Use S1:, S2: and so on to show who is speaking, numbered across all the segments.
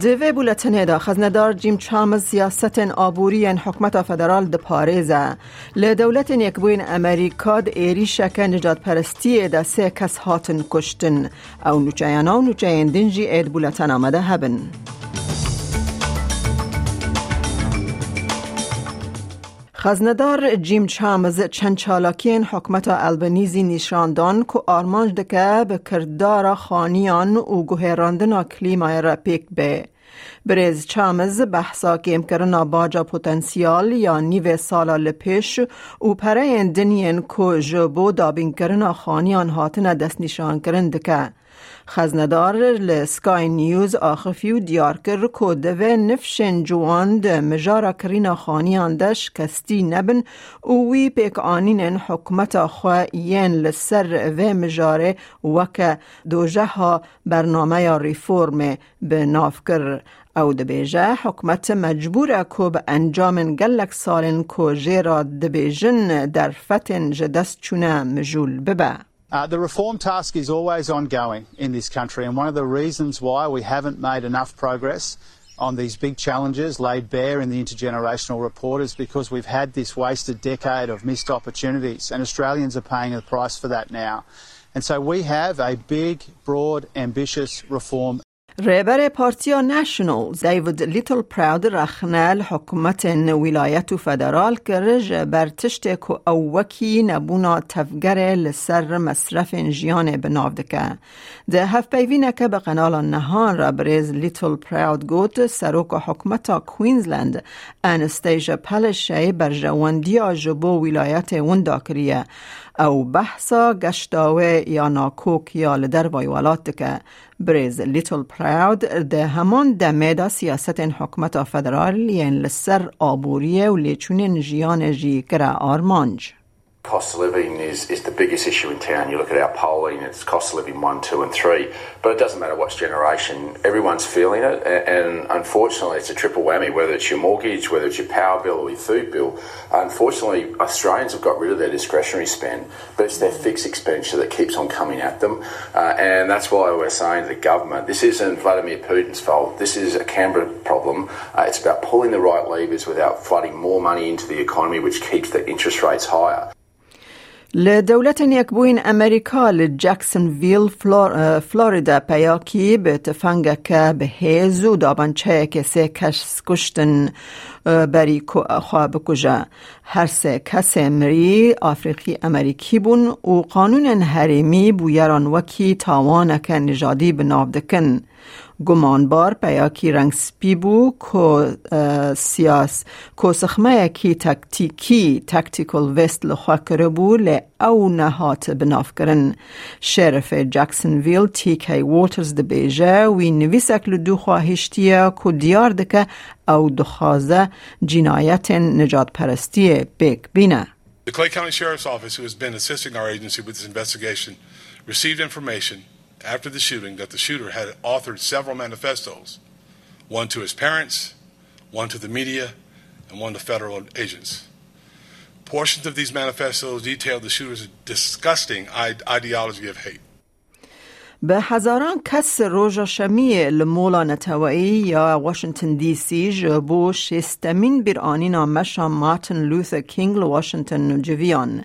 S1: دوی بولتنه دا خزندار جیم چامز سیاست آبوری حکمت فدرال د پاریزه. ل دولت امریکا د ایری شک نجات پرستی دا سه کس هاتن کشتن. او نوچیانا و نوچین دنجی اید بولتن آمده هبن. خزندار جیم چامز چند چالاکین حکمت البنیزی نشاندان که آرمانج دکه به کردار خانیان و گوهراندن کلیمای را پیک به. بریز چامز بحثا کم کرنا باجا پوتنسیال یا نیو سالا لپیش و پره دنین که جبو دابین کرنا خانیان هاتن دست نشان کرن دکه. خزندار لسکای نیوز آخفیو دیار کر که دوه نفشن جوان ده مجارا کرینا خانیان دش کستی نبن او وی پیک آنین حکمت خواه ین لسر و مجاره وکه دوجه ها برنامه ریفورم به ناف کر او دبیجه حکمت مجبور کو به انجام گلک سالن کو جیرا دبیجن در فتن جدست چونه مجول ببه.
S2: Uh, the reform task is always ongoing in this country, and one of the reasons why we haven't made enough progress on these big challenges laid bare in the intergenerational report is because we've had this wasted decade of missed opportunities, and Australians are paying the price for that now. And so we have a big, broad, ambitious reform
S1: رهبر پارتیا نشنل دیوید لیتل پراود رخنل حکومت ولایت فدرال کرج بر تشت که اوکی نبونا تفگر لسر مصرف جیان بناو دکه. ده هف پیوینه که به قنال نهان را بریز لیتل پراود گوت سروک حکومت کوینزلند انستیجا پلشه بر جواندی جبو ولایت وندا کریه او بحثا گشتاوه یا ناکوک یا لدر وایوالات دکه. بریز لیتل پراود ده همان دمه سیاست حکمت فدرال ین لسر آبوریه و لیچون جیان جی کرا آرمانج.
S3: Cost of living is, is the biggest issue in town. You look at our polling, it's cost of living one, two, and three. But it doesn't matter what generation, everyone's feeling it. And, unfortunately, it's a triple whammy, whether it's your mortgage, whether it's your power bill or your food bill. Unfortunately, Australians have got rid of their discretionary spend, but it's their fixed expenditure that keeps on coming at them. Uh, and that's why we're saying to the government, this isn't Vladimir Putin's fault. This is a Canberra problem. Uh, it's about pulling the right levers without flooding more money into the economy, which keeps the interest rates higher.
S1: لدولة يكبوين أمريكا لجاكسون فيل فلور فلوريدا بياكي بتفنگك بهيزو دابان چه سه کس کشتن بری خواه بکجا هر سه مری آفریقی امریکی بون و قانون حریمی بویران وکی تاوانک نجادی بناو دکن. گمانبار پیاکی رنگ سپی بو کو سیاس. کو سخمه کی تکتیکی تکتیکل وست لخوا کرده بو لی او نهات بناف کرن شرف جکسن ویل تی کی ووترز ده بیجه وی نویسک لدو خواهشتیه کو دیار دکه او دخوازه جنایت نجات پرستی بیک بینه
S4: The Clay County Sheriff's Office, who has been assisting our agency with this investigation, received information after the shooting that the shooter had authored several manifestos one to his parents, one to the media, and one to federal agents. Portions of these manifestos detailed the shooter's disgusting ideology of hate.
S1: به هزاران کس روژا شمی لمولا نتوایی یا واشنطن دی سی جبو شستمین بیر آنینا مشا مارتن لوثر کینگ لواشنطن جویان.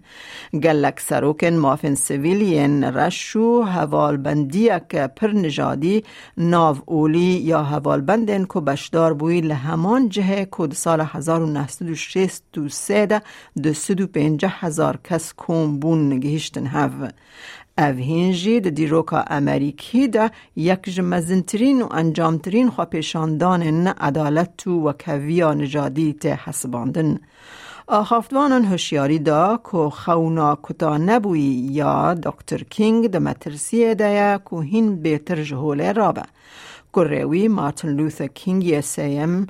S1: گلک سروکن مافن سویلین رشو حوال بندیک پر نجادی ناو اولی یا حوال بندن که بشدار بوی لهمان جهه کد سال 1963 ده ده سدو پینجه هزار کس کون بون نگهشتن هف. او هنجی د دیروکا امریکی ده یک جمزنترین و انجامترین خوا پیشاندان عدالت و کویا نجادی ته حسباندن. آخافتوانان هوشیاری دا که خونا کتا نبوی یا دکتر کینگ د مترسیه ده که هین بهتر جهوله رابه. گروی مارتن لوثر کینگ سیم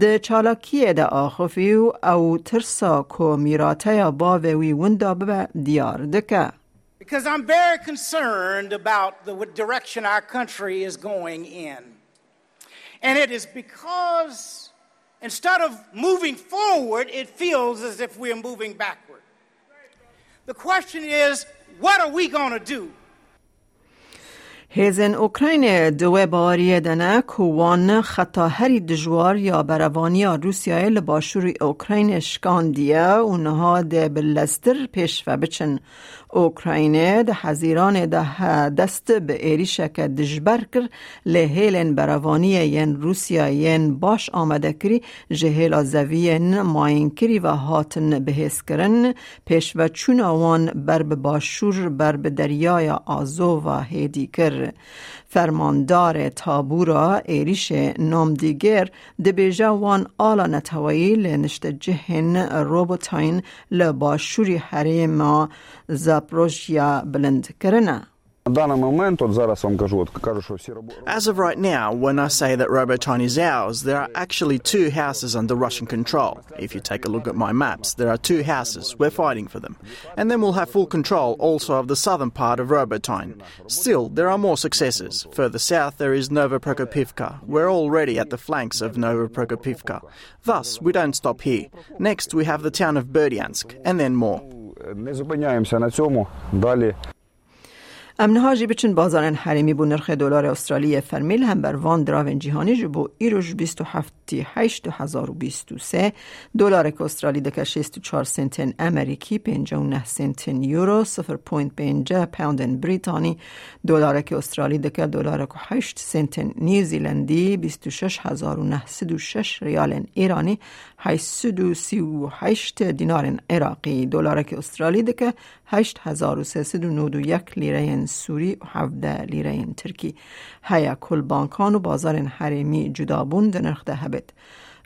S1: د چالاکیه ده آخفی او ترسا که میراته باوی وندا به دیار دکه.
S5: Because I'm very concerned about the direction our country is going in. And it is because instead of moving forward, it feels as if we're moving backward. The question is, what are we going to do?
S1: هیزن اوکراین دو باری دنه کوان خطا هری دجوار یا بروانی روسیای لباشور اوکراین شکاندیه اونها ده بلستر پیش و بچن. اوکراین ده حزیران ده دست به ایریشه که دجبر کر لحیلن بروانی ین روسیا ین باش آمده کری جهیل زوین ماین کری و هاتن بهیس کرن. پیش و چون آوان بر باشور بر دریای آزو و هیدی کر. فرماندار تابورا ایریش نامدیگر دبیجه وان آلا نتوایی لنشت جهن روبوتاین لباشوری حریم زاپروژیا بلند کرنه.
S6: As
S7: of right now, when I say that Robotine is ours, there are actually two houses under Russian control. If you take a look at my maps, there are two houses. We're fighting for them. And then we'll have full control also of the southern part of Robotine. Still, there are more successes. Further south, there is Nova Prokopivka. We're already at the flanks of Nova Prokopivka. Thus, we don't stop here. Next, we have the town of Berdyansk, and then more.
S1: امنها جی بچن بازارن حریمی بو نرخ دلار استرالی فرمیل هم بر وان دراون جهانی جبو ایروش 27 8023 دلار که استرالی دکه 64 سنتن امریکی 59 سنتن یورو 0.5 پوند بریتانی. دلار که استرالی دکه دلار که 8 سنتن نیوزیلندی 26936 ریال ایرانی 838 دینار عراقی. دلار که استرالی دکه 8391 لیره سوری و 17 لیره ترکی. هیا کل بانکان و بازار حریمی جدا بون نرخ ده هبت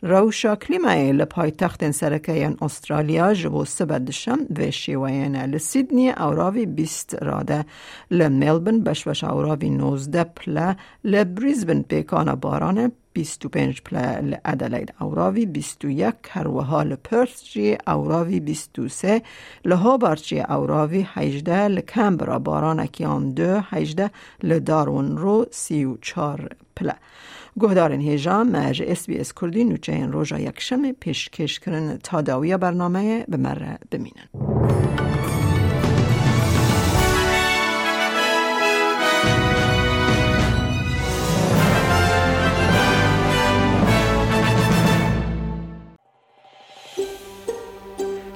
S1: روشا کلیمای لپای تخت سرکه استرالیا جبو سبدشم و شیوین لسیدنی اوراوی بیست راده. لملبن بشوش اوراوی نوزده پله. لبریزبن پیکان بارانه 25 پله لادلید اوراوی 21 هروها لپرس جی اوراوی 23 لهابر جی اوراوی 18 لکمبرا بارانکیان دو 18 لدارون رو 34 پله گهدارن هیجا مج اس بی اس کردی نوچه این روژا یکشم پیشکش کرن تا داوی برنامه به مره بمینن.